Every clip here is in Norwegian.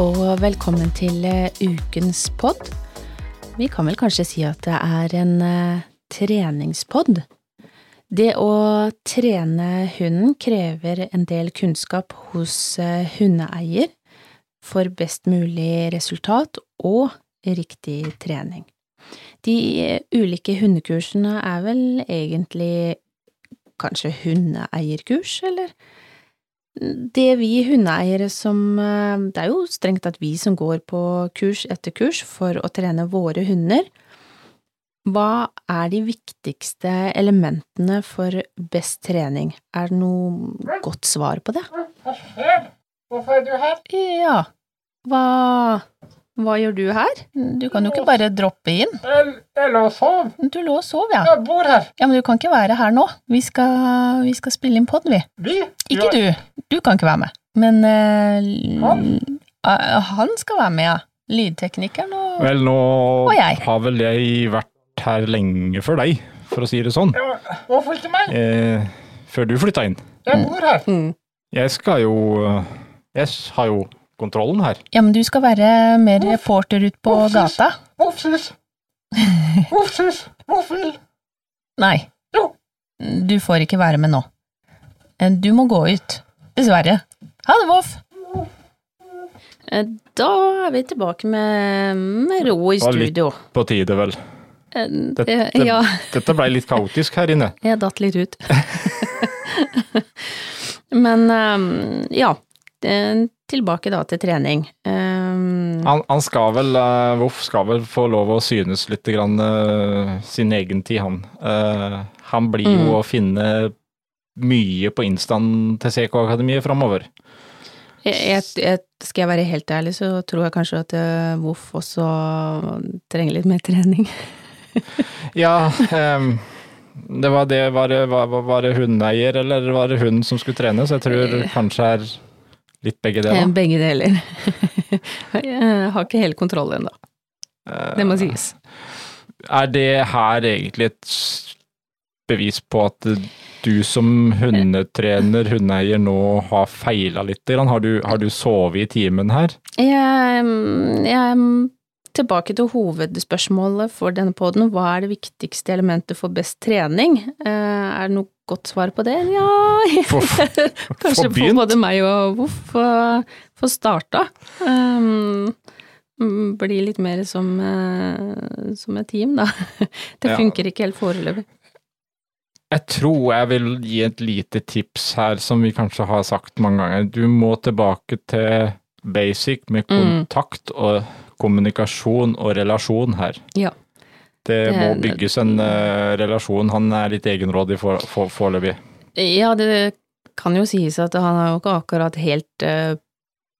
Og velkommen til eh, ukens pod. Vi kan vel kanskje si at det er en uh, treningspod. Det å trene hunden krever en del kunnskap hos uh, hundeeier for best mulig resultat og riktig trening. De ulike hundekursene er vel egentlig kanskje hundeeierkurs, eller? Det vi hundeeiere som Det er jo strengt tatt vi som går på kurs etter kurs for å trene våre hunder. Hva er de viktigste elementene for best trening? Er det noe godt svar på det? Hvorfor er du her? Ja, hva hva gjør du her? Du kan jo ikke bare droppe inn. Jeg, jeg lå og sov. Du lå og sov, ja. Jeg bor her. Ja, Men du kan ikke være her nå. Vi skal, vi skal spille inn pod, vi. Vi? Ikke Ja, du. Du kan ikke være med. Men uh, Han? eh, han skal være med, ja. Lydteknikeren og Vel, nå Og jeg. har vel jeg vært her lenge før deg, for å si det sånn. Ja, Hvorfor ikke meg? Eh, før du flytta inn. Jeg bor her. mm. Jeg skal jo Jeg har jo kontrollen her. Ja, men du skal være mer reporter ut på Hvorfor? gata. Ofsis. Ofsis. Voffil. Nei, Jo. du får ikke være med nå. Eh, Du må gå ut. Dessverre. Ha det, Voff. Eh, Da er vi tilbake med, med ro i studio. Det var litt- På tide, vel. Eh, Dette, eh, Ja, dette ble litt kaotisk her inne. jeg datt litt ut. Men ja, tilbake da til trening. Um, Han, han skal vel, uh, Voff skal vel få lov å synes litt grann uh, sin egen tid, han. Uh, han blir Mm. jo å finne mye på instaen til CK Akademiet framover. Jeg, jeg, jeg, skal jeg være helt ærlig, så tror jeg kanskje at Voff også trenger litt mer trening. Ja, um, det var det Var det, var, var det hundeeier, eller var det hun som skulle trene? Så Jeg tror kanskje er litt begge Eh, deler. Begge deler. jeg har ikke helt kontroll ennå, det må sies. Er det her egentlig et bevis på at du som hundetrener, hundeeier, nå har feila litt? Har du, har du sovet i timen her? Jeg, jeg er tilbake til hovedspørsmålet for denne poden. Hva er det viktigste elementet for best trening? Eh, Er det noe godt svar på det? Ja, for, kanskje begynt. både meg og Voff få starta. Um, mm, bli litt mer som, eh, som et team, da. Det Ja. funker ikke helt foreløpig. Jeg tror jeg vil gi et lite tips her, som vi kanskje har sagt mange ganger. Du må tilbake til basic med Mm. kontakt og kommunikasjon og relasjon her. Ja. Det må bygges en uh, relasjon. Han er litt egenrådig for- for- foreløpig. Ja, det kan jo sies at han er jo ikke akkurat helt uh,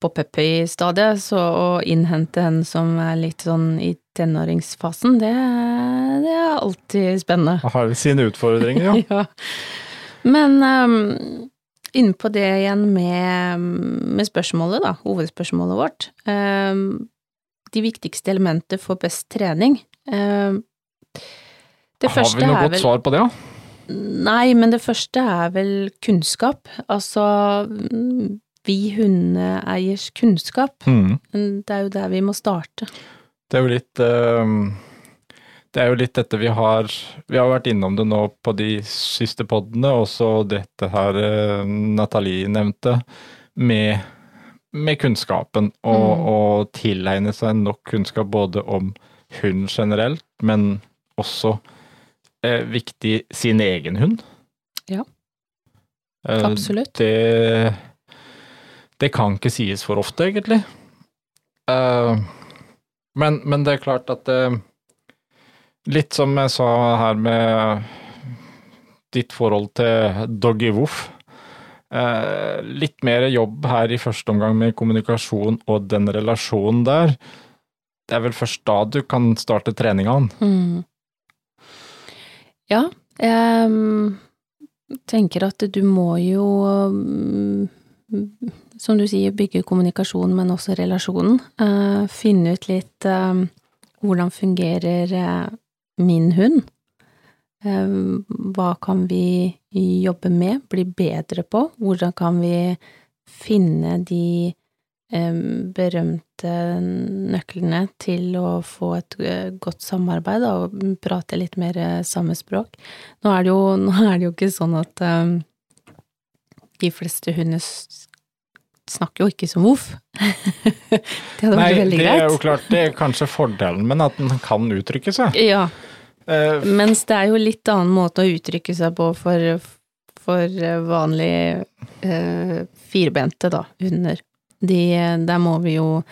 på Peppy-stadiet, så å innhente en som er litt sånn i tenåringsfasen, det, det er alltid spennende. Han har sine utfordringer, ja. Ja. Men um, inne på det igjen med, med spørsmålet, da, hovedspørsmålet vårt. Um, de viktigste elementer for best trening. Um, det Har vi noe godt vel svar på det, da? Nei, men det første er vel kunnskap. Altså vi hundeeiers kunnskap. Mm. Det er jo der vi må starte. Det er jo litt eh, Det er jo litt dette vi har Vi har vært innom det nå på de siste podene, også dette her eh, Nathalie nevnte, med, med kunnskapen. Og, Mm. og tilegne seg nok kunnskap både om hund generelt, men også eh, viktig sin egen hund. Ja. Eh, Absolutt. Det Det kan ikke sies for ofte, egentlig. Eh, men, men det er klart at eh, Litt som jeg sa her med ditt forhold til Doggy Woof. Eh, litt mer jobb her i første omgang med kommunikasjon og den relasjonen der. Det er vel først da du kan starte treninga. Mm. Ja, jeg mm, tenker at du må jo, mm, som du sier, bygge kommunikasjon, men også relasjonen. Eh, finne ut litt eh, hvordan fungerer eh, min hund. Eh, hva kan vi jobbe med, bli bedre på? Hvordan kan vi finne de eh, berømte nøklene til å få et eh, godt samarbeid og prate litt mer eh, samme språk. Nå er det jo, nå er det jo ikke sånn at eh, de fleste hunder snakker jo ikke som voff. det hadde vært Nei, veldig det er jo klart, det er kanskje fordelen, men at den kan uttrykke seg. Ja, Eh, mens det er jo litt annen måte å uttrykke seg på for, for vanlige uh, firbente, da, hunder. De, der må vi jo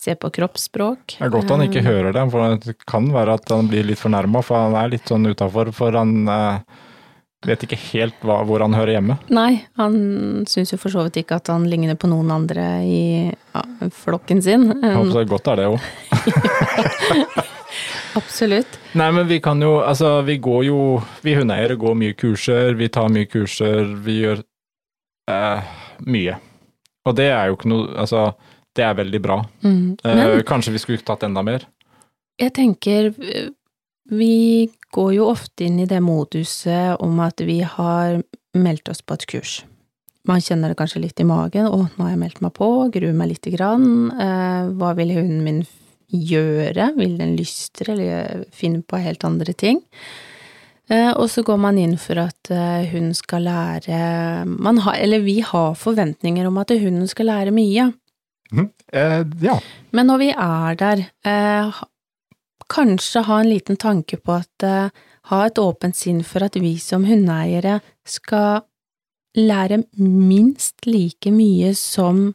se på kroppsspråk. Det er godt han ikke Eh, hører det, for det kan være at han blir litt fornærma, for han er litt sånn utafor, for han eh, vet ikke helt hva, hvor han hører hjemme. Nei, han syns jo for så vidt ikke at han ligner på noen andre i ja, flokken sin. Jeg håper så er godt er det òg. Absolutt. Nei, men vi kan jo, altså vi går jo, vi hundeeiere går mye kurser, vi tar mye kurser, vi gjør eh, mye. Og det er jo ikke noe, altså det er veldig bra. Mm. Eh, kanskje vi skulle tatt enda mer? jeg tenker eh, vi går jo ofte inn i det moduset om at vi har meldt oss på et kurs. Man kjenner det kanskje litt i magen. 'Å, nå har jeg meldt meg på, gruer meg lite grann'. Eh, hva vil hunden min gjøre? Vil den lystre, eller finne på helt andre ting? Eh, og så går man inn for at eh, hun skal lære man har, Eller vi har forventninger om at hunden skal lære mye. Eh, ja. Men når vi er der, eh, kanskje ha en liten tanke på at eh, ha et åpent sinn for at vi som hundeeiere skal lære minst like mye som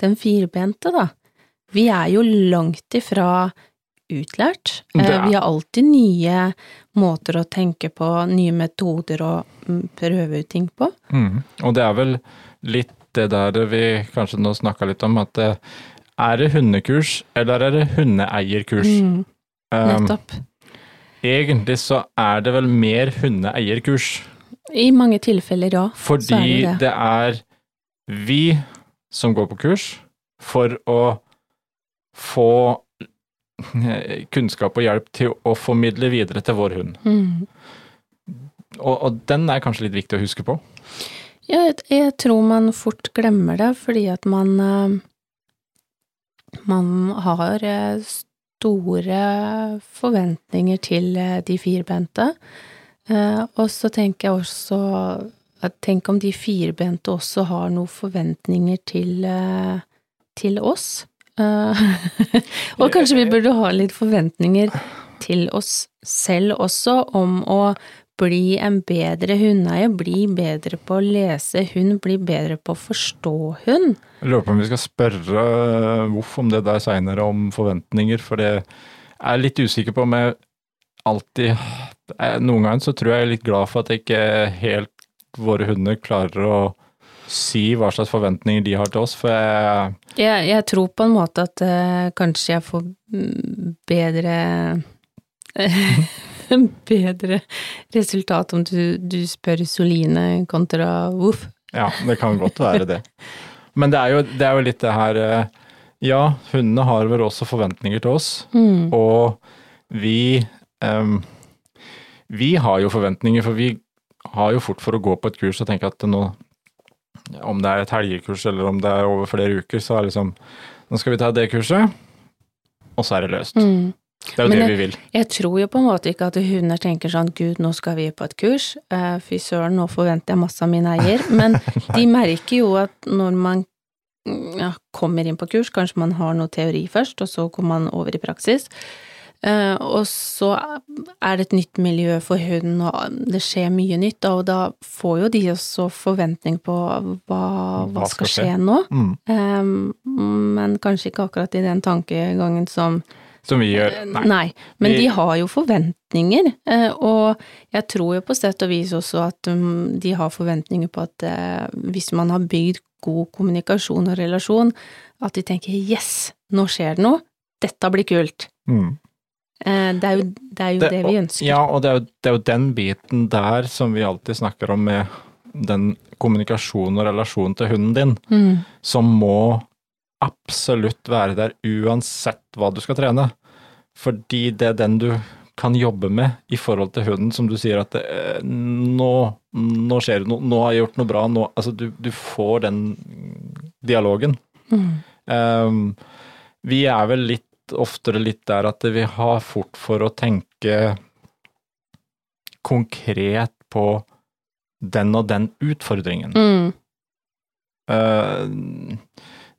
den firbente, da. Vi er jo langt ifra utlært. Eh, Vi har alltid nye måter å tenke på, nye metoder å mm, prøve ut ting på. Mm. Og det er vel litt det der vi kanskje nå snakka litt om, at eh, er det hundekurs, eller er det hundeeierkurs? Mm, nettopp. egentlig så er det vel mer hundeeierkurs. I mange tilfeller, ja. Fordi er det det. det er vi som går på kurs for å få kunnskap og hjelp til å formidle videre til vår hund. Mm. Og, og den er kanskje litt viktig å huske på. Jeg, jeg tror man fort glemmer det, fordi at man eh, Man har eh, store forventninger til eh, de firbente. Eh, Og så tenker jeg også at Tenk om de firbente også har noen forventninger til, eh, til oss. Og kanskje vi burde ha litt forventninger til oss selv også, om å bli en bedre hundeeier, bli bedre på å lese hund, bli bedre på å forstå hund. Jeg lurer på om vi skal spørre eh, Voff om det der seinere, om forventninger, for det er jeg litt usikker på om jeg alltid eh, Noen ganger så tror jeg jeg er litt glad for at ikke helt våre hunder klarer å si hva slags forventninger de har til oss, for jeg Jeg, jeg tror på en måte at uh, kanskje jeg får mm, bedre Bedre resultat om du, du spør Soline kontra Voff. Ja, det kan godt være det. Men det er jo, det er jo litt det her eh, Ja, hundene har vel også forventninger til oss, Mm. og vi um, Vi har jo forventninger, for vi har jo fort for å gå på et kurs og tenke at nå Om det er et helgekurs eller om det er over flere uker, så er det liksom Nå skal vi ta det kurset, og så er det løst. Mm. Det er jo Men det jeg- vi vil. Jeg tror jo på en måte ikke at hunder tenker sånn gud, nå skal vi på et kurs, eh, fy søren, nå forventer jeg masse av min eier, men de merker jo at når man ja, kommer inn på kurs, kanskje man har noe teori først, og så kommer man over i praksis, Uh, og så er det et nytt miljø for hunden, og det skjer mye nytt, da, og da får jo de også forventning på hva, hva skal skje? nå, Mm. Um, men kanskje ikke akkurat i den tankegangen som Som vi gjør. Eh, Nei. Nei, men Vi- de har jo forventninger, eh, og jeg tror jo på sett og vis også at um, de har forventninger på at eh, hvis man har bygd god kommunikasjon og relasjon, at de tenker yes, nå skjer det noe, dette blir kult. Mm. Det er jo det, er jo det, vi ønsker. Ja, og det er, jo, det er jo den biten der som vi alltid snakker om med den kommunikasjonen og relasjonen til hunden din, Mm. som må absolutt være der uansett hva du skal trene. Fordi det er den du kan jobbe med i forhold til hunden, som du sier at det, nå, nå skjer det noe, nå har jeg gjort noe bra, nå Altså du, du får den dialogen. Mm. Um, vi er vel litt oftere litt der at vi har fort for å tenke konkret på den og den utfordringen. Mm. Eh,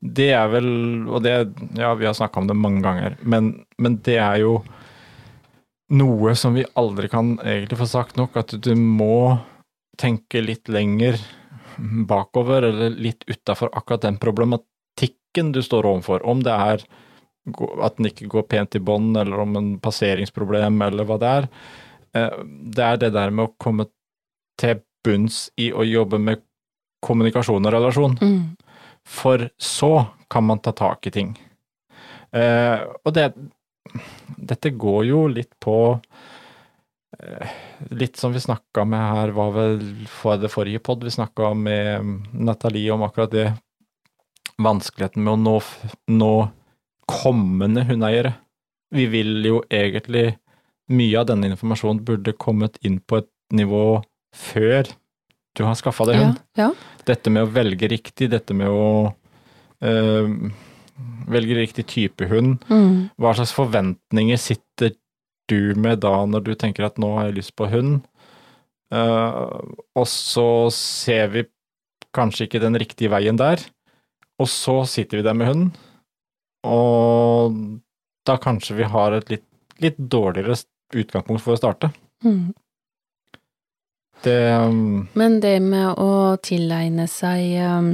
det er vel, og det, ja, vi har snakka om det mange ganger, men, men det er jo noe som vi aldri kan egentlig få sagt nok, at du må tenke litt lenger bakover, eller litt utafor akkurat den problematikken du står overfor. Om det er at den ikke går pent i bånd, eller om en passeringsproblem, eller hva det er. Eh, Det er det der med å komme til bunns i å jobbe med kommunikasjon og relasjon. Mm. For så kan man ta tak i ting. Eh, og det Dette går jo litt på eh, Litt som vi snakka med her, var vel for det forrige pod, vi snakka med Nathalie om akkurat det. Vanskeligheten med å nå, nå kommende hundeeiere. Vi vil jo egentlig Mye av denne informasjonen burde kommet inn på et nivå før du har skaffa deg hund ja. dette med å velge riktig, dette med å øh, velge riktig type hund. Mm. Hva slags forventninger sitter du med da når du tenker at nå har jeg lyst på hund? Uh, og så ser vi kanskje ikke den riktige veien der, og så sitter vi der med hunden, og da kanskje vi har et litt, litt dårligere utgangspunkt for å starte. Mm. Det um, Men det med å tilegne seg um,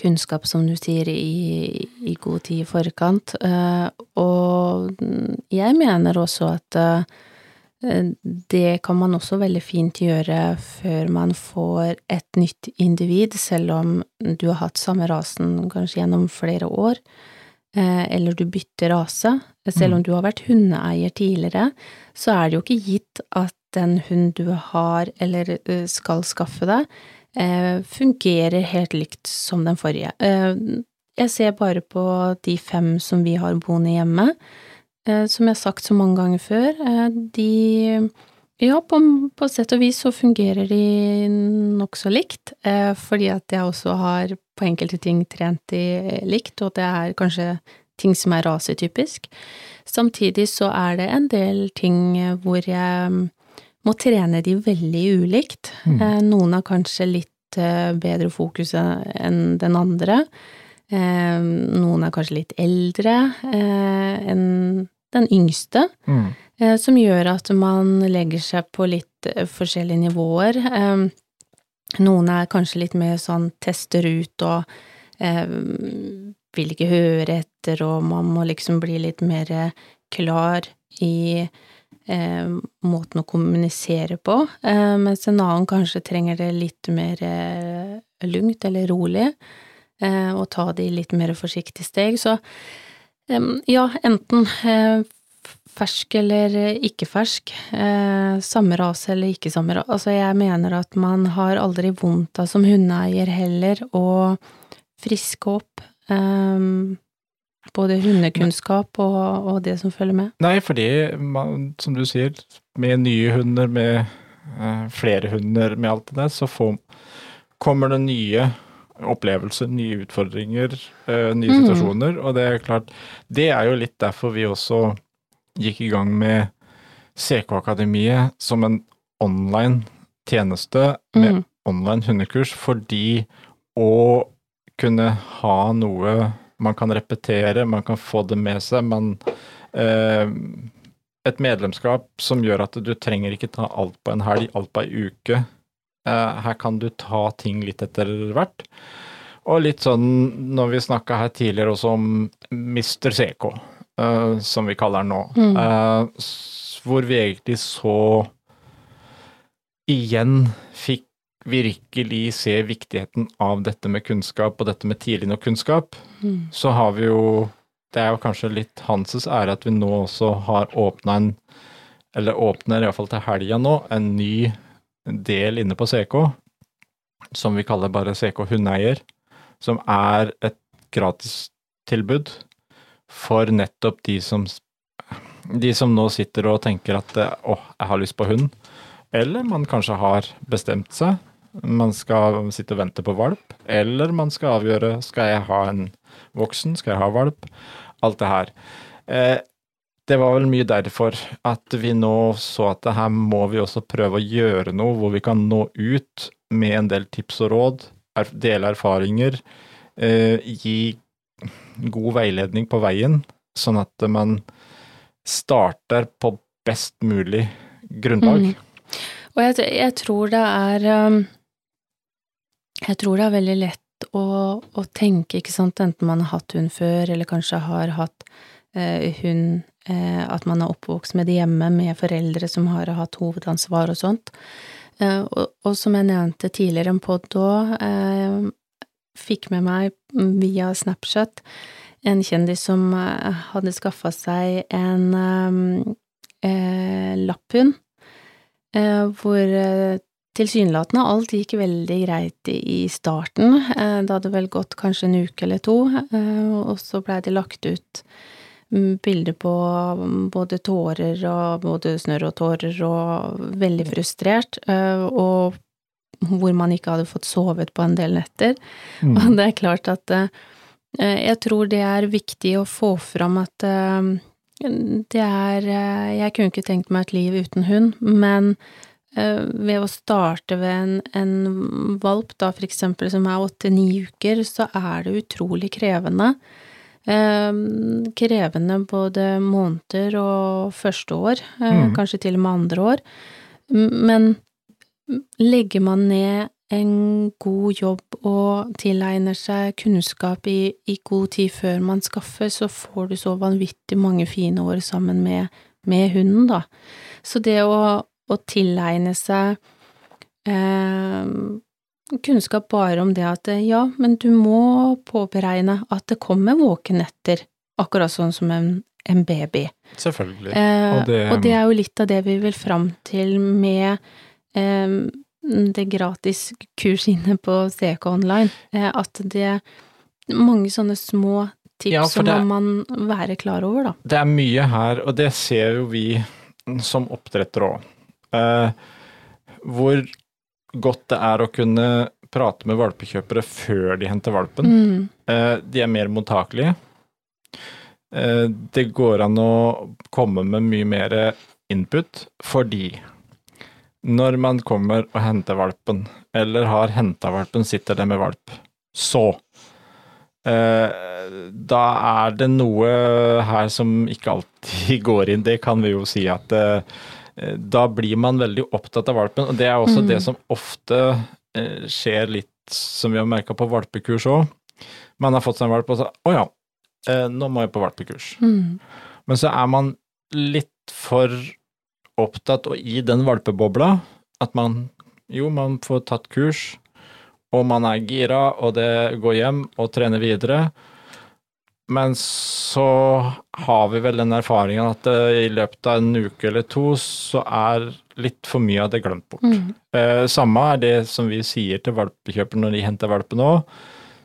kunnskap, som du sier, i, i god tid i forkant, uh, og jeg mener også at uh, det kan man også veldig fint gjøre før man får et nytt individ, selv om du har hatt samme rasen kanskje gjennom flere år, eh, eller du bytter rase. Selv om du har vært hundeeier tidligere, så er det jo ikke gitt at den hund du har eller skal skaffe deg, fungerer helt likt som den forrige. Jeg ser bare på de fem som vi har boende hjemme. Som jeg har sagt så mange ganger før, de Ja, på, på sett og vis så fungerer de nokså likt, fordi at jeg også har på enkelte ting trent de likt, og det er kanskje ting som er rasetypisk. Samtidig så er det en del ting hvor jeg må trene de veldig ulikt. Mm. Noen har kanskje litt eh, bedre fokus enn den andre. Eh, Noen er kanskje litt eldre eh, enn den yngste, mm. eh, som gjør at man legger seg på litt eh, forskjellige nivåer. Eh, Noen er kanskje litt mer sånn tester ut og eh, vil ikke høre etter, og man må liksom bli litt mer eh, klar i eh, måten å kommunisere på, eh, mens en annen kanskje trenger det litt mer eh, lugnt eller rolig, eh, og ta de litt mer forsiktige steg. Så eh, ja, enten eh, fersk eller ikke fersk, samme rase eller ikke samme rase. Altså, jeg mener at man har aldri vondt av som hundeeier heller å friske opp eh, både hundekunnskap og, og det som følger med. Nei, fordi man, som du sier, med nye hunder, med eh, flere hunder, med alt det der, så får, kommer det nye opplevelser, nye utfordringer, eh, nye Mhm. situasjoner, og det er klart, det er jo litt derfor vi også gikk i gang med CK-akademiet som en online tjeneste med Mm. online hundekurs, fordi å kunne ha noe man kan repetere, man kan få det med seg, men eh, Et medlemskap som gjør at du trenger ikke ta alt på en helg, alt på ei uke. Eh, her kan du ta ting litt etter hvert. Og litt sånn når vi snakka her tidligere også om Mr. CK, eh, som vi kaller han nå, Mm. eh, hvor vi egentlig så igjen fikk virkelig se viktigheten av dette med kunnskap og dette med tidlig nok kunnskap, Mm. så har vi jo Det er jo kanskje litt Hanses ære at vi nå også har åpna en Eller åpner iallfall til helga nå, en ny del inne på CK, som vi kaller bare CK hundeeier, som er et gratistilbud for nettopp de som de som nå sitter og tenker at åh, jeg har lyst på hund, eller man kanskje har bestemt seg Man skal sitte og vente på valp, eller man skal avgjøre skal jeg ha en voksen, skal jeg ha valp, alt det her. Eh, det var vel mye derfor at vi nå så at det her må vi også prøve å gjøre noe hvor vi kan nå ut med en del tips og råd, dele erfaringer, eh, gi god veiledning på veien, sånn at man starter på best mulig grunnlag. Mm. Og jeg, jeg, tror det er um, Jeg tror det er veldig lett å, å, tenke, ikke sant, enten man har hatt hund før, eller kanskje har hatt eh, hund eh, At man er oppvokst med det hjemme, med foreldre som har hatt hovedansvar og sånt. Eh, og, og, som jeg nevnte tidligere, en pod òg, eh, fikk med meg via Snapchat en kjendis som eh, hadde skaffa seg en eh, lapphund, eh, hvor tilsynelatende alt gikk veldig greit i starten. Eh, det hadde vel gått kanskje en uke eller to, eh, og så blei det lagt ut mm, bilder på både tårer og både snørr og tårer, og veldig frustrert, og hvor man ikke hadde fått sovet på en del netter. Mm. Og det er klart at jeg tror det er viktig å få fram at det er eh, Jeg kunne ikke tenkt meg et liv uten hund, men eh, ved å starte ved en, en valp, da for eksempel, som er åtte-ni uker, så er det utrolig krevende. Eh, krevende både måneder og første år, mm. kanskje til og med andre år. Men legger man ned en god jobb og tilegner seg kunnskap i, i, god tid før man skaffer, så får du så vanvittig mange fine år sammen med, med hunden, da. Så det å, å tilegne seg eh, kunnskap bare om det at ja, men du må påberegne at det kommer våkenetter, akkurat sånn som en, en baby. Selvfølgelig. Eh, og, det, og, det, er jo litt av det vi vil fram til med eh, det gratis kurs inne på CK Online, eh, at det er mange sånne små tips ja, som må man være klar over, da. Det er mye her, og det ser jo vi som oppdrettere òg. Eh, hvor godt det er å kunne prate med valpekjøpere før de henter valpen. Mm. Eh, de er mer mottakelige. Eh, det går an å komme med mye mer input fordi når man kommer og henter valpen, eller har henta valpen, sitter det med valp, så eh, Da er det noe her som ikke alltid går inn. Det kan vi jo si at da blir man veldig opptatt av valpen. Og det er også mm. det som ofte eh, skjer litt, som vi har merka på valpekurs òg. Man har fått seg en valp og så Å ja, eh, nå må jeg på valpekurs. Mm. Men så er man litt for opptatt og i den valpebobla at man jo, man får tatt kurs, og man er gira, og det går hjem og trener videre. Men så har vi vel den erfaringen at i løpet av en uke eller to så er litt for mye av det glemt bort. Mm. Eh, samme er det som vi sier til valpekjøperen når de henter valpen òg.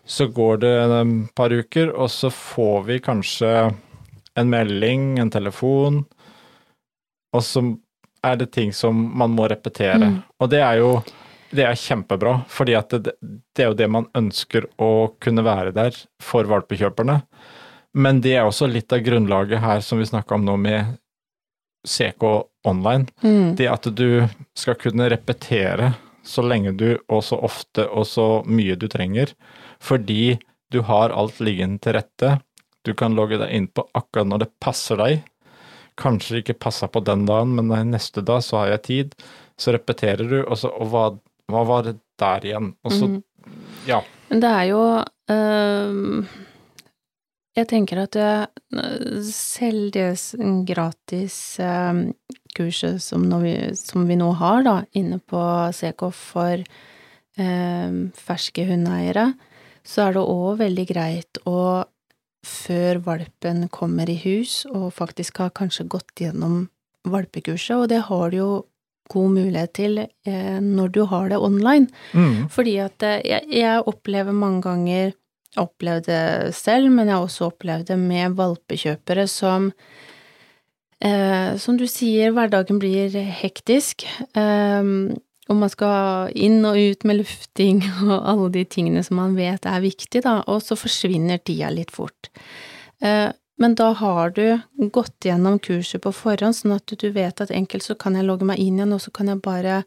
Så går det et par uker, og så får vi kanskje en melding, en telefon, og så er det ting som man må repetere. Mm. Og det er jo det er kjempebra, fordi at det, det, er jo det man ønsker å kunne være der for valpekjøperne. Men det er også litt av grunnlaget her som vi snakka om nå med CK online. Mm. Det at du skal kunne repetere så lenge du, og så ofte og så mye du trenger. Fordi du har alt liggende til rette. Du kan logge deg inn på akkurat når det passer deg kanskje ikke passa på den dagen, men neste dag så har jeg tid. Så repeterer du, og så Og hva, hva var det der igjen? Og så mm. Ja. Men det er jo øh, Jeg tenker at det, selv det gratis øh, kurset som, vi, som, vi, nå har da, inne på CK for øh, ferske hundeeiere, så er det òg veldig greit å før valpen kommer i hus, og faktisk har kanskje gått gjennom valpekurset, og det har du jo god mulighet til eh, når du har det online. Mm. Fordi at eh, jeg, jeg, opplever mange ganger jeg Opplevd det selv, men jeg har også opplevd det med valpekjøpere som eh, Som du sier, hverdagen blir hektisk, eh, og man skal inn og ut med lufting og alle de tingene som man vet er viktig, da, og så forsvinner tida litt fort. Eh, men da har du gått gjennom kurset på forhånd, sånn at du vet at enkelt så kan jeg logge meg inn igjen, og så kan jeg bare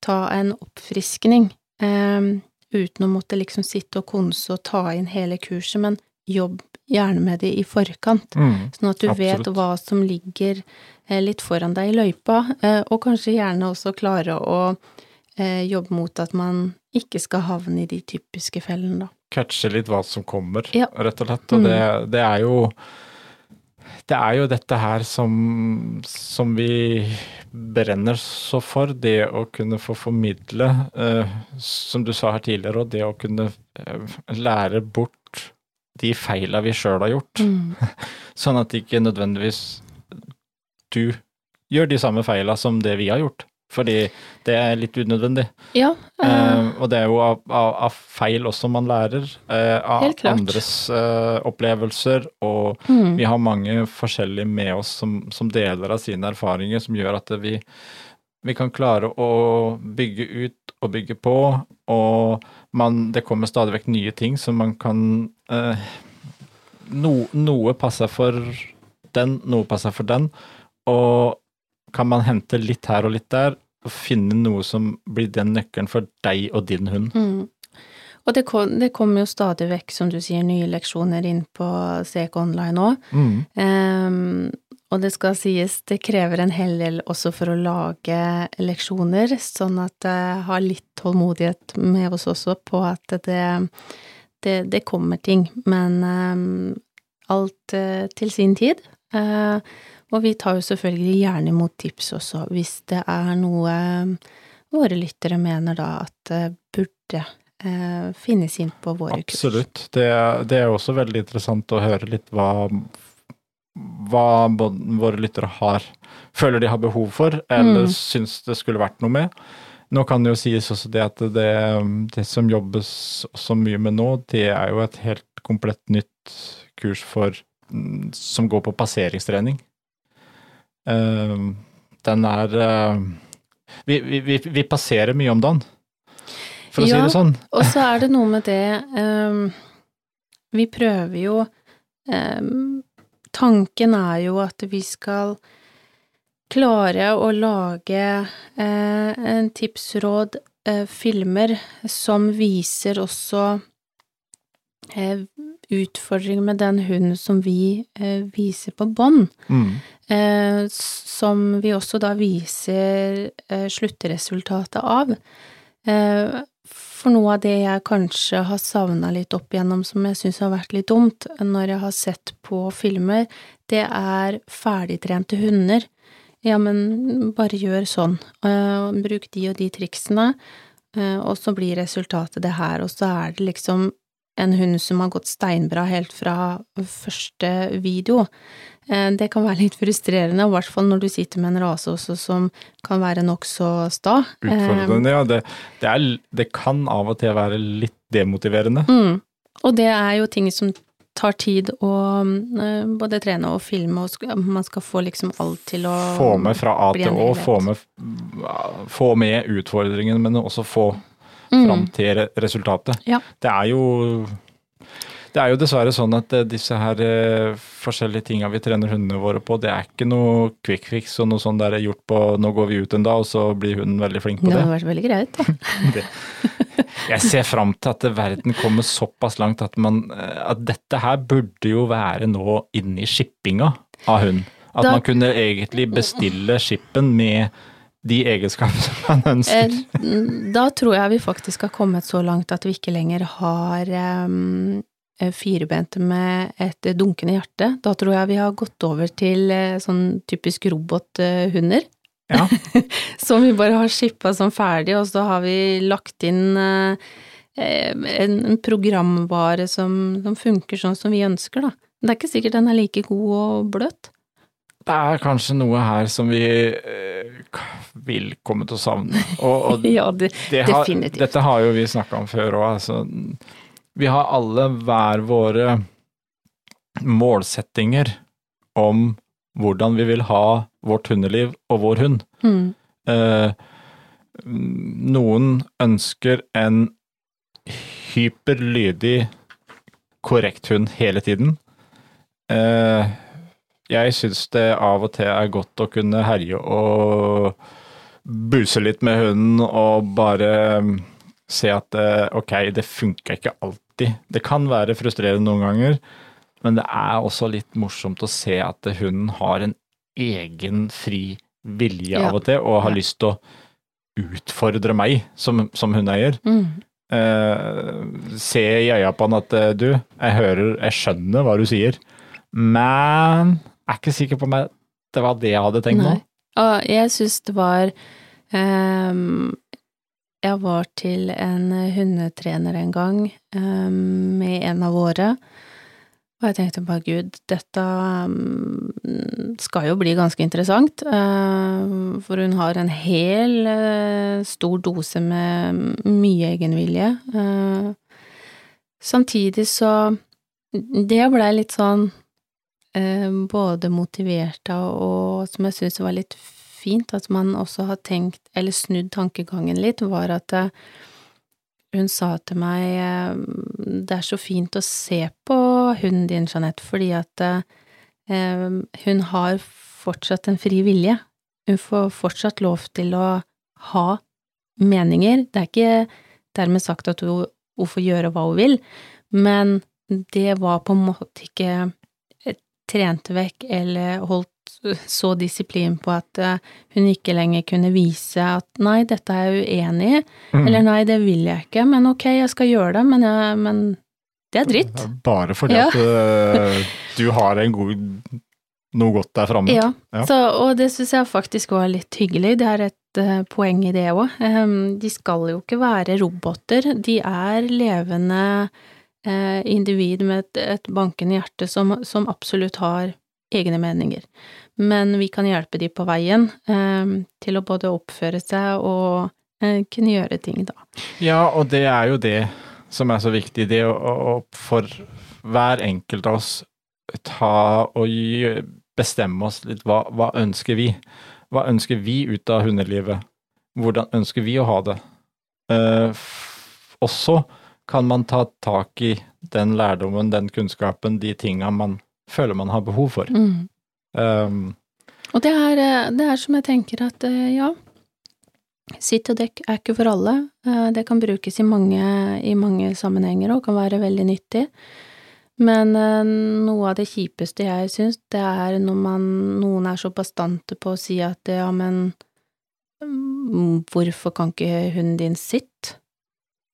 ta en oppfriskning, Um, uten å måtte liksom sitte og konse og ta inn hele kurset, men jobb gjerne med det i forkant, Mm. sånn at du vet hva som ligger eh, litt foran deg i løypa, eh, og kanskje gjerne også klare å eh, jobbe mot at man ikke skal havne i de typiske fellene, da. Catche litt hva som kommer, Ja. rett og slett. Og Mm. det, det er jo Det er jo dette her som, som vi brenner så for. Det å kunne få formidle, eh, som du sa her tidligere, og det å kunne eh, lære bort de feila vi sjøl har gjort. Mm. Sånn at ikke nødvendigvis du gjør de samme feila som det vi har gjort. Fordi det er litt unødvendig. Ja, uh, uh, og det er jo av, av, av feil også man lærer. Uh, av Helt klart. andres opplevelser. Og mm. vi har mange forskjellige med oss som, som deler av sine erfaringer, som gjør at vi, vi kan klare å bygge ut og bygge på. Og man, det kommer stadig vekk nye ting som man kan no, Noe passer for den, noe passer for den. Og kan man hente litt her og litt der, og finne noe som blir den nøkkelen for deg og din hund. Mm. Og det, kom, det kommer jo stadig vekk, som du sier, nye leksjoner inn på CK Online òg. Mm. og det skal sies, det krever en hel del også for å lage leksjoner, sånn at jeg har litt tålmodighet med oss også på at det, det, det kommer ting. Men um, alt uh, til sin tid. Eh, og vi tar jo selvfølgelig gjerne imot tips også, hvis det er noe våre lyttere mener da at burde eh, finnes inn på våre kurs. Absolutt. Det, det er også veldig interessant å høre litt hva, hva våre lyttere har føler de har behov for, eller Mm. syns det skulle vært noe med. Nå kan det jo sies også det at det, det som jobbes så mye med nå, det er jo et helt komplett nytt kurs for mm, som går på passeringstrening. Eh, den er eh, vi, vi, vi, passerer mye om dagen, for å si det sånn. Og så er det noe med det um, Vi prøver jo um, Tanken er jo at vi skal klare å lage uh, en tipsråd, uh, filmer, som viser også eh, utfordringer med den hunden som vi eh, viser på bånd. Mm. Eh, som vi også da viser eh, sluttresultatet av. Eh, for noe av det jeg kanskje har savna litt opp igjennom, som jeg syns har vært litt dumt når jeg har sett på filmer, det er ferdigtrente hunder. Ja, men bare gjør sånn, eh, bruk de og de triksene, eh, og så blir resultatet det her, og så er det liksom en hund som har gått steinbra helt fra første video. Eh, Det kan være litt frustrerende, i hvert fall når du sitter med en rase også som kan være nokså sta. Utfordrende, ja. Det, det, er, det kan av og til være litt demotiverende. Eh, Mm. Og det er jo ting som tar tid å eh, både trene og filme, og man skal få liksom alt til å Få med fra A til Å, få med, få med utfordringen, men også få Mm. fram til resultatet. Ja. Det er jo det er jo dessverre sånn at eh, disse her eh, forskjellige tinga vi trener hundene våre på, det er ikke noe quick fix og noe sånn der gjort på nå går vi ut en dag, og så blir hunden veldig flink på Det det. hadde vært veldig greit, da. Jeg ser fram til at verden kommer såpass langt at, man, eh, at dette her burde jo være nå inne i shippinga av hund. At man kunne egentlig bestille skippen med de egenskapene man ønsker. Eh, Da tror jeg vi faktisk har kommet så langt at vi ikke lenger har um, firebente med et dunkende hjerte. Da tror jeg vi har gått over til eh, sånn typisk robothunder. Ja. som vi bare har shippa som ferdig, og så har vi lagt inn eh, en, en programvare som, som funker sånn som vi ønsker, da. Det er ikke sikkert den er like god og bløt. Det er kanskje noe her som vi eh, vil komme til å savne. Og, og Ja, det, det har, definitivt. dette har jo vi snakka om før òg. Altså, vi har alle hver våre målsettinger om hvordan vi vil ha vårt hundeliv og vår hund. mm, Eh, noen ønsker en hyperlydig, korrekt hund hele tiden. Eh, jeg syns det av og til er godt å kunne herje og buse litt med hunden og bare mm, se at eh, ok, det funker ikke alltid. Det kan være frustrerende noen ganger, men det er også litt morsomt å se at hunden har en egen fri vilje Ja. av og til, og har Ja. lyst til å utfordre meg som, som hundeeier. Mm. Eh, se i øya på han at eh, du, jeg hører, jeg skjønner hva du sier, men er ikke sikker på om det var det jeg hadde tenkt nå. Og jeg syns det var um, Jeg var til en hundetrener en gang um, med en av våre, og jeg tenkte bare gud, dette ehm, skal jo bli ganske interessant, for hun har en hel eh, stor dose med mye egenvilje. Eh, samtidig så Det blei litt sånn både motiverte og som jeg syns var litt fint, at man også har tenkt, eller snudd tankegangen litt, var at eh, hun sa til meg eh, det er så fint å se på hunden din, Jeanette, fordi at eh, hun har fortsatt en fri vilje. Hun får fortsatt lov til å ha meninger. Det er ikke dermed sagt at hun, hun får gjøre hva hun vil, men det var på en måte ikke trent vekk eller holdt så disiplin på at eh, hun ikke lenger kunne vise at nei, dette er jeg uenig i, Mm. eller nei, det vil jeg ikke, men ok, jeg skal gjøre det, men, jeg, men det er dritt. Bare fordi Ja. at eh, du har en god, noe godt der framme. Ja, Ja. Så, og det syns jeg faktisk var litt hyggelig, det er et uh, poeng i det òg. de skal jo ikke være roboter, de er levende eh, individ med et, et bankende hjerte som, som absolutt har egne meninger. Men vi kan hjelpe de på veien eh, til å både oppføre seg og eh, kunne gjøre ting, da. Ja, og det er jo det som er så viktig, det å, å for hver enkelt av oss ta og bestemme oss litt hva, hva ønsker vi? Hva ønsker vi ut av hundelivet? Hvordan ønsker vi å ha det? Eh, f- og så kan man ta tak i den lærdommen, den kunnskapen, de tinga man føler man har behov for. Mm. Um, Og det er, eh, det er som jeg tenker at eh, ja, sitt og dekk er ikke for alle. Eh, Det kan brukes i mange, i mange sammenhenger og kan være veldig nyttig. Men noe av det kjipeste jeg syns, det er når man, noen er så bastante på å si at ja, men mm, hvorfor kan ikke hunden din sitte?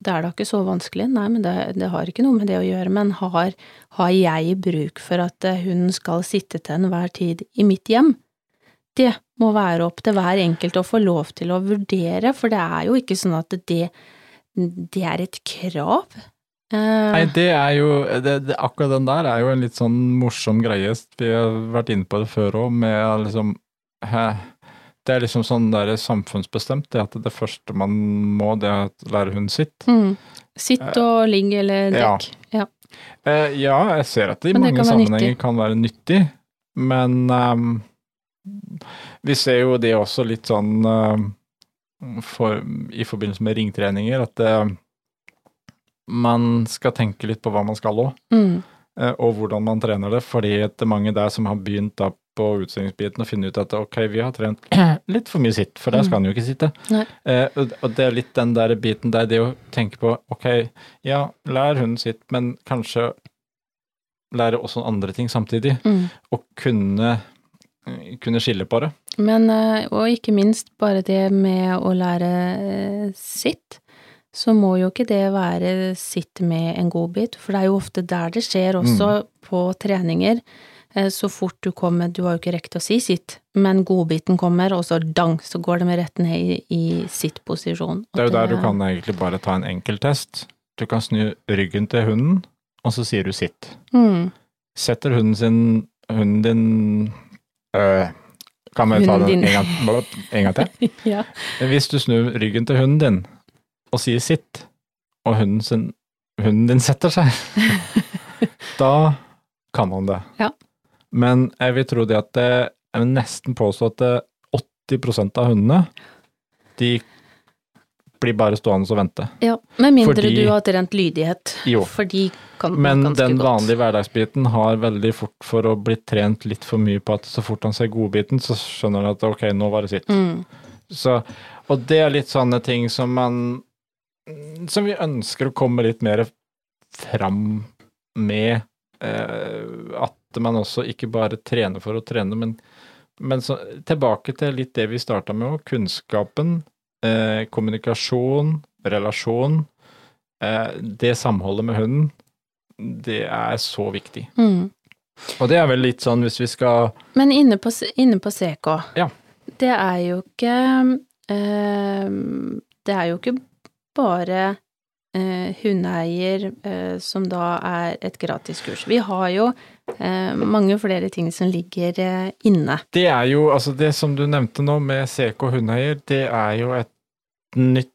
Det er da ikke så vanskelig. Nei, men det, det har ikke noe med det å gjøre. Men har, har jeg bruk for at hun hunden skal sitte til enhver tid i mitt hjem? Det må være opp til hver enkelt å få lov til å vurdere, for det er jo ikke sånn at det, det er et krav. Eh, Nei, det er jo det, det, Akkurat den der er jo en litt sånn morsom greie. Vi har vært inne på det før òg, med liksom hæ, Det er liksom sånn der samfunnsbestemt, det at det første man må, det er å lære hunden sitt. mm. Sitt og ligg eller dekk. Ja. Eh, ja, jeg ser at det i det mange kan sammenhenger nyttig. kan være nyttig, men um, vi ser jo det også litt sånn ehm, for, i forbindelse med ringtreninger, at eh, man skal tenke litt på hva man skal òg. Mm. eh, og hvordan man trener det, fordi det er mange der som har begynt da på utstillingsbiten og finne ut at ok, vi har trent litt for mye sitt, for der skal han jo ikke sitte. Eh, og, det er litt den der biten der, det å tenke på ok, ja, lær hunden sitt, men kanskje lære også andre ting samtidig, Mm. og kunne, kunne skille på det. Men, eh, og ikke minst bare det med å lære eh, sitt, så må jo ikke det være sitt med en godbit, for det er jo ofte der det skjer også på treninger. Eh, Så fort du kommer, du har jo ikke rekt å si sitt, men godbiten kommer, og så dang, så går de rett ned i, i sitt-posisjon. Og Det er jo der du kan egentlig bare ta en enkelttest. Du kan snu ryggen til hunden, og så sier du sitt. Mm. Setter hunden sin Hunden din øh, Kan vi ta den en gang, en gang til? Ja. Hvis du snur ryggen til hunden din og sier sitt, og hunden, sin, hunden din setter seg, da kan han det. Ja. Men jeg vil tro det at det, jeg vil nesten påstå at det 80% av hundene, de blir bare stående og vente. Ja, med mindre Fordi- du har trent lydighet. Jo. For de kan Men den vanlige godt. hverdagsbiten har veldig fort for å bli trent litt for mye på at så fort han ser godbiten, så skjønner han at ok, nå var det sitt. Mm. Så, og det er litt sånne ting som man Som vi ønsker å komme litt mer fram med. Eh, at man også ikke bare trene for å trene, men, men så, tilbake til litt det vi starta med òg. Kunnskapen, eh, kommunikasjon, relasjon. Eh, det samholdet med hunden, det er så viktig. Mm. Og det er vel litt sånn hvis vi skal Men inne på, inne på CK, Ja. det er jo ikke eh, Det er jo ikke bare eh, hundeeier eh, som da er et gratiskurs. Vi har jo mange flere ting som ligger eh, inne. Det er jo, altså det som du nevnte nå med CK hundeeier, det er jo et nytt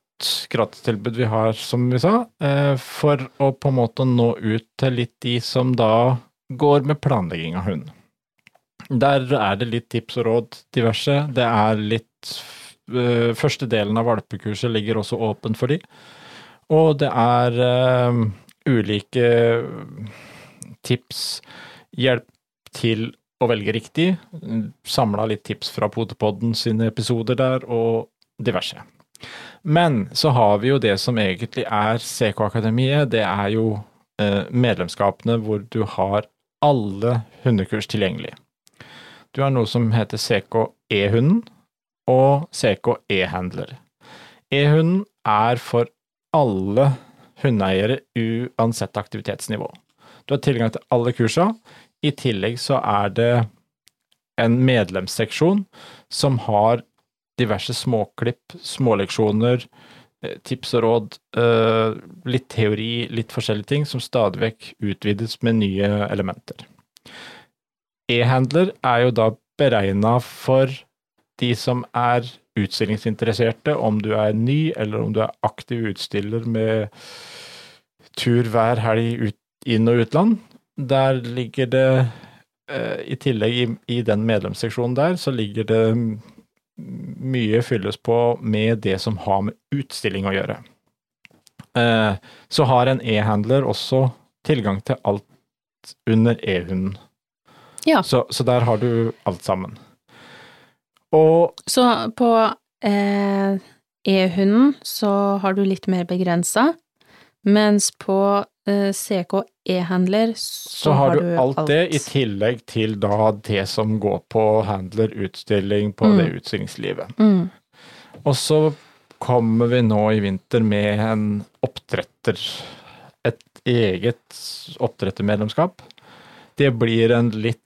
gratistilbud vi har, som vi sa, eh, for å på en måte nå ut til litt de som da går med planlegging av hund. Der er det litt tips og råd diverse. Det er litt eh, Første delen av valpekurset ligger også åpent for de. Og det er eh, ulike tips, hjelp til å velge riktig. Samla litt tips fra Potepodden sine episoder der, og diverse. Men så har vi jo det som egentlig er CK-akademiet. Det er jo eh, medlemskapene hvor du har alle hundekurs tilgjengelig. Du har noe som heter CK E-hunden og CK E-handler. E-hunden er for alle hundeeiere uansett aktivitetsnivå. Du har tilgang til alle kursa. I tillegg så er det en medlemsseksjon som har diverse småklipp, småleksjoner, eh, tips og råd, eh, litt teori, litt forskjellige ting, som stadig vekk utvides med nye elementer. E-handler er jo da beregna for de som er utstillingsinteresserte, om du er ny, eller om du er aktiv utstiller med tur hver helg ut, inn- og utland. Der ligger det, eh, i tillegg i, i den medlemsseksjonen der, så ligger det mye fylles på med det som har med utstilling å gjøre. Eh, så har en e-handler også tilgang til alt under e-hunden. Ja. Så, så der har du alt sammen. Og Så på eh, E-hunden så har du litt mer begrensa, mens på CK E-handler så, så har du alt det, i tillegg til da det som går på handler, utstilling, på Mm. det utstillingslivet. Mm. Og så kommer vi nå i vinter med en oppdretter, et eget oppdrettermedlemskap. Det blir en litt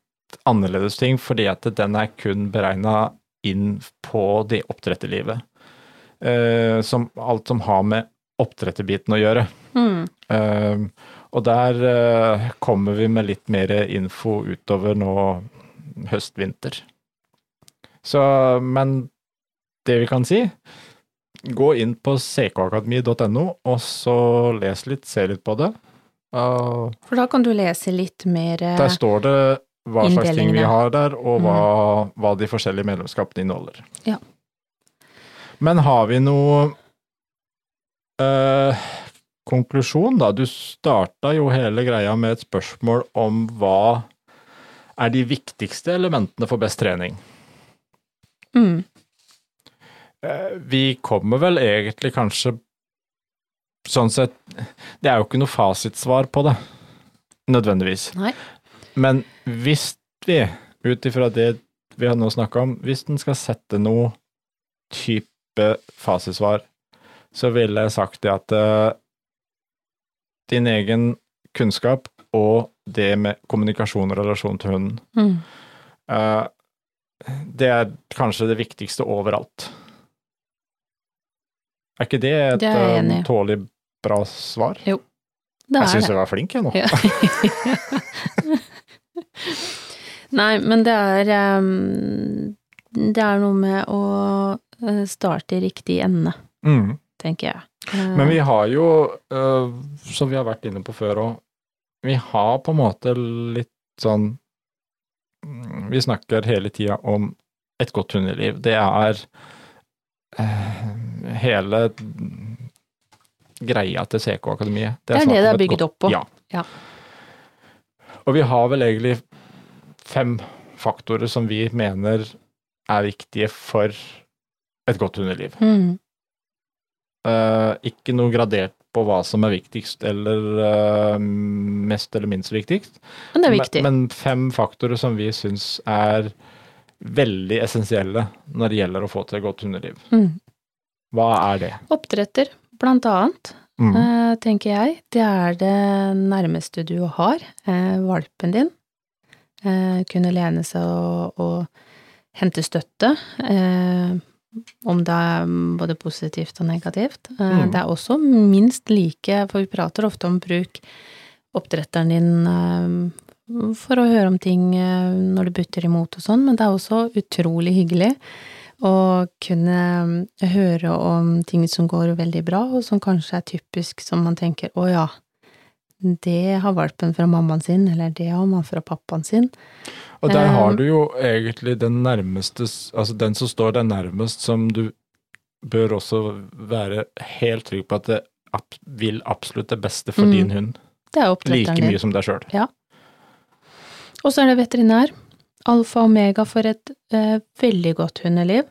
annerledes ting, fordi at den er kun beregna inn på det oppdretterlivet. Eh, som alt som har med oppdretterbiten å gjøre. Mm. Uh, og der uh, kommer vi med litt mer info utover nå høst-vinter. Så, men det vi kan si, gå inn på ckakademi.no, og så les litt, se litt på det. Uh, For da kan du lese litt mer eh, der står det hva slags ting vi har der, og hva, hva de forskjellige medlemskapene inneholder. Ja. Men har vi noe eh, konklusjon, da? Du starta jo hele greia med et spørsmål om hva er de viktigste elementene for best trening. mm. Eh, Vi kommer vel egentlig kanskje Sånn sett Det er jo ikke noe fasitsvar på det, nødvendigvis. Nei. Men hvis vi, ut ifra det vi har nå snakka om, hvis en skal sette noe type fasitsvar, så ville jeg sagt det at uh, din egen kunnskap og det med kommunikasjon og relasjon til hunden, Mm. uh, det er kanskje det viktigste overalt. Er ikke det et Det um, jeg tålelig bra svar? Det Jeg er syns det. jeg var flink, jeg nå. Ja. Nei, men det er um, Det er noe med å starte i riktig ende, Mm. Tenker jeg. Eh, Men vi har jo, øh, som vi har vært inne på før òg, vi har på en måte litt sånn mm, Vi snakker hele tida om et godt hundeliv. Det er eh, hele greia til CK-akademiet. Det er det det er bygget bygd godt- opp på. Ja. Ja. Og vi har vel egentlig fem faktorer som vi mener er viktige for et godt hundeliv. Mm. Eh, ikke noe gradert på hva som er viktigst eller uh, mest eller minst viktigst. Men det er viktig. Men, men fem faktorer som vi syns er veldig essensielle når det gjelder å få til et godt hundeliv. mm. Hva er det? Oppdretter, blant annet, Mm. uh, tenker jeg. Det er det nærmeste du har. Valpen din. Kunne lene seg og, og hente støtte. Eh, om det er både positivt og negativt. Eh, Mm. Det er også minst like, for vi prater ofte om bruk oppdretteren din eh, for å høre om ting eh, når du butter imot og sånn, men det er også utrolig hyggelig å kunne eh, høre om ting som går veldig bra, og som kanskje er typisk som man tenker å ja, det har valpen fra mammaen sin, eller det har man fra pappaen sin. Og der Eh, har du jo egentlig den nærmeste, altså den som står deg nærmest, som du bør også være helt trygg på at det vil absolutt det beste for Mm. din hund. Det er Like oppdretteren din. mye som deg sjøl. Og så er det veterinær. Alfa og omega for et eh, veldig godt hundeliv.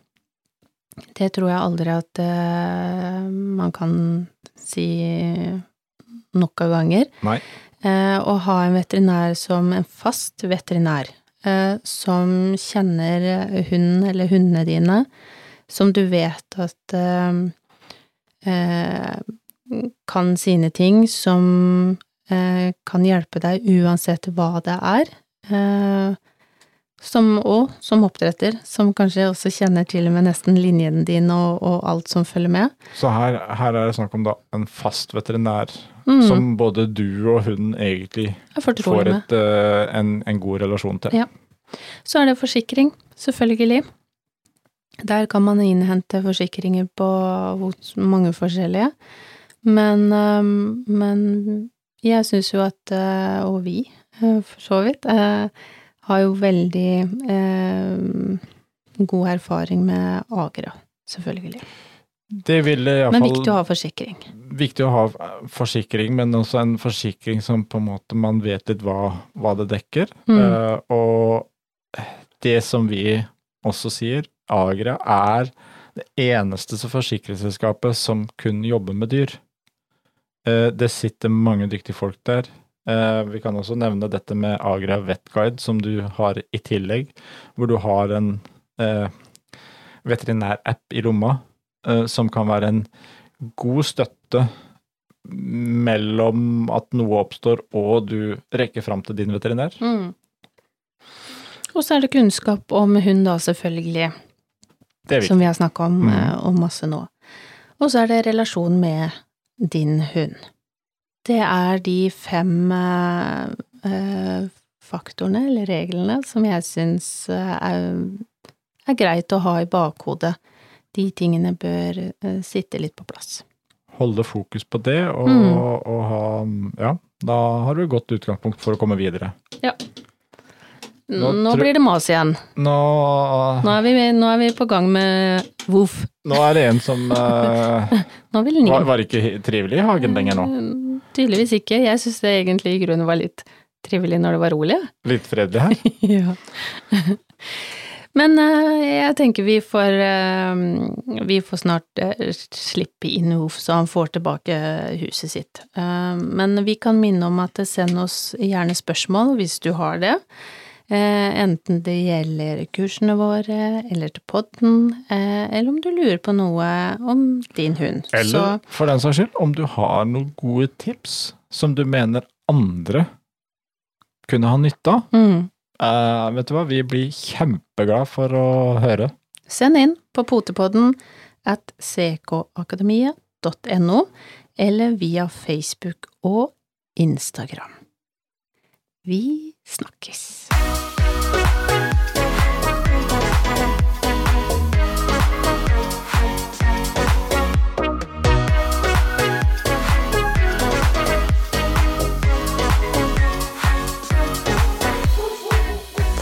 Det tror jeg aldri at eh, man kan si nok av ganger. Nei. Eh, å ha en veterinær som en fast veterinær, eh, som kjenner hunden eller hundene dine, som du vet at eh, kan sine ting, som kan hjelpe deg uansett hva det er. Som, òg, som oppdretter, som kanskje også kjenner til og med nesten linjen din og, og alt som følger med. Så her, her er det snakk om da en fast veterinær Mm, som både du og hun egentlig får et, eh, en, en god relasjon til. Ja. Så er det forsikring, selvfølgelig. Der kan man innhente forsikringer på mange forskjellige. Men, øhm, men jeg syns jo at, øh, og vi for så vidt, har jo veldig god erfaring med Agra, selvfølgelig. Det vil Men viktig å ha forsikring. viktig å ha eh, forsikring, men også en forsikring som på en måte man vet litt hva, hva det dekker. Mm. Uh, og det som vi også sier, Agra er det eneste forsikringsselskapet som kun jobber med dyr. Uh, det sitter mange dyktige folk der. Uh, vi kan også nevne dette med Agra Vetguide, som du har i tillegg, hvor du har en veterinærapp i lomma som kan være en god støtte mellom at noe oppstår og du rekker fram til din veterinær. Mm. Og så er det kunnskap om hund, da, selvfølgelig. Det som vi har snakka om, Mm. eh, om masse nå. Og så er det relasjon med din hund. Det er de fem eh, eh, faktorene, eller reglene, som jeg syns eh, er, er greit å ha i bakhodet. De tingene bør eh, sitte litt på plass. Holde fokus på det, og, Mm. og ha Ja, da har du et godt utgangspunkt for å komme videre. Nå, Nå blir det mas igjen. Nå, Nå er vi, nå er vi på gang med voff. nå er det en som eh, var, var ikke trivelig i hagen lenger nå. Eh, Tydeligvis ikke. Jeg syns det egentlig i grunnen var litt trivelig når det var rolig. Litt fredelig her. Ja. Men eh, jeg tenker vi får eh, Vi får snart eh, slippe inn Oof, så han får tilbake huset sitt. Men vi kan minne om at send oss gjerne spørsmål hvis du har det. Enten det gjelder kursene våre, eller til podden, eller om du lurer på noe om din hund. Eller for den saks skyld, om du har noen gode tips som du mener andre kunne ha nytte av. Mm, Eh, vet du hva, vi blir kjempeglad for å høre. Send inn på potepodden at ckakademiet.no, eller via Facebook og Instagram. Vi snakkes!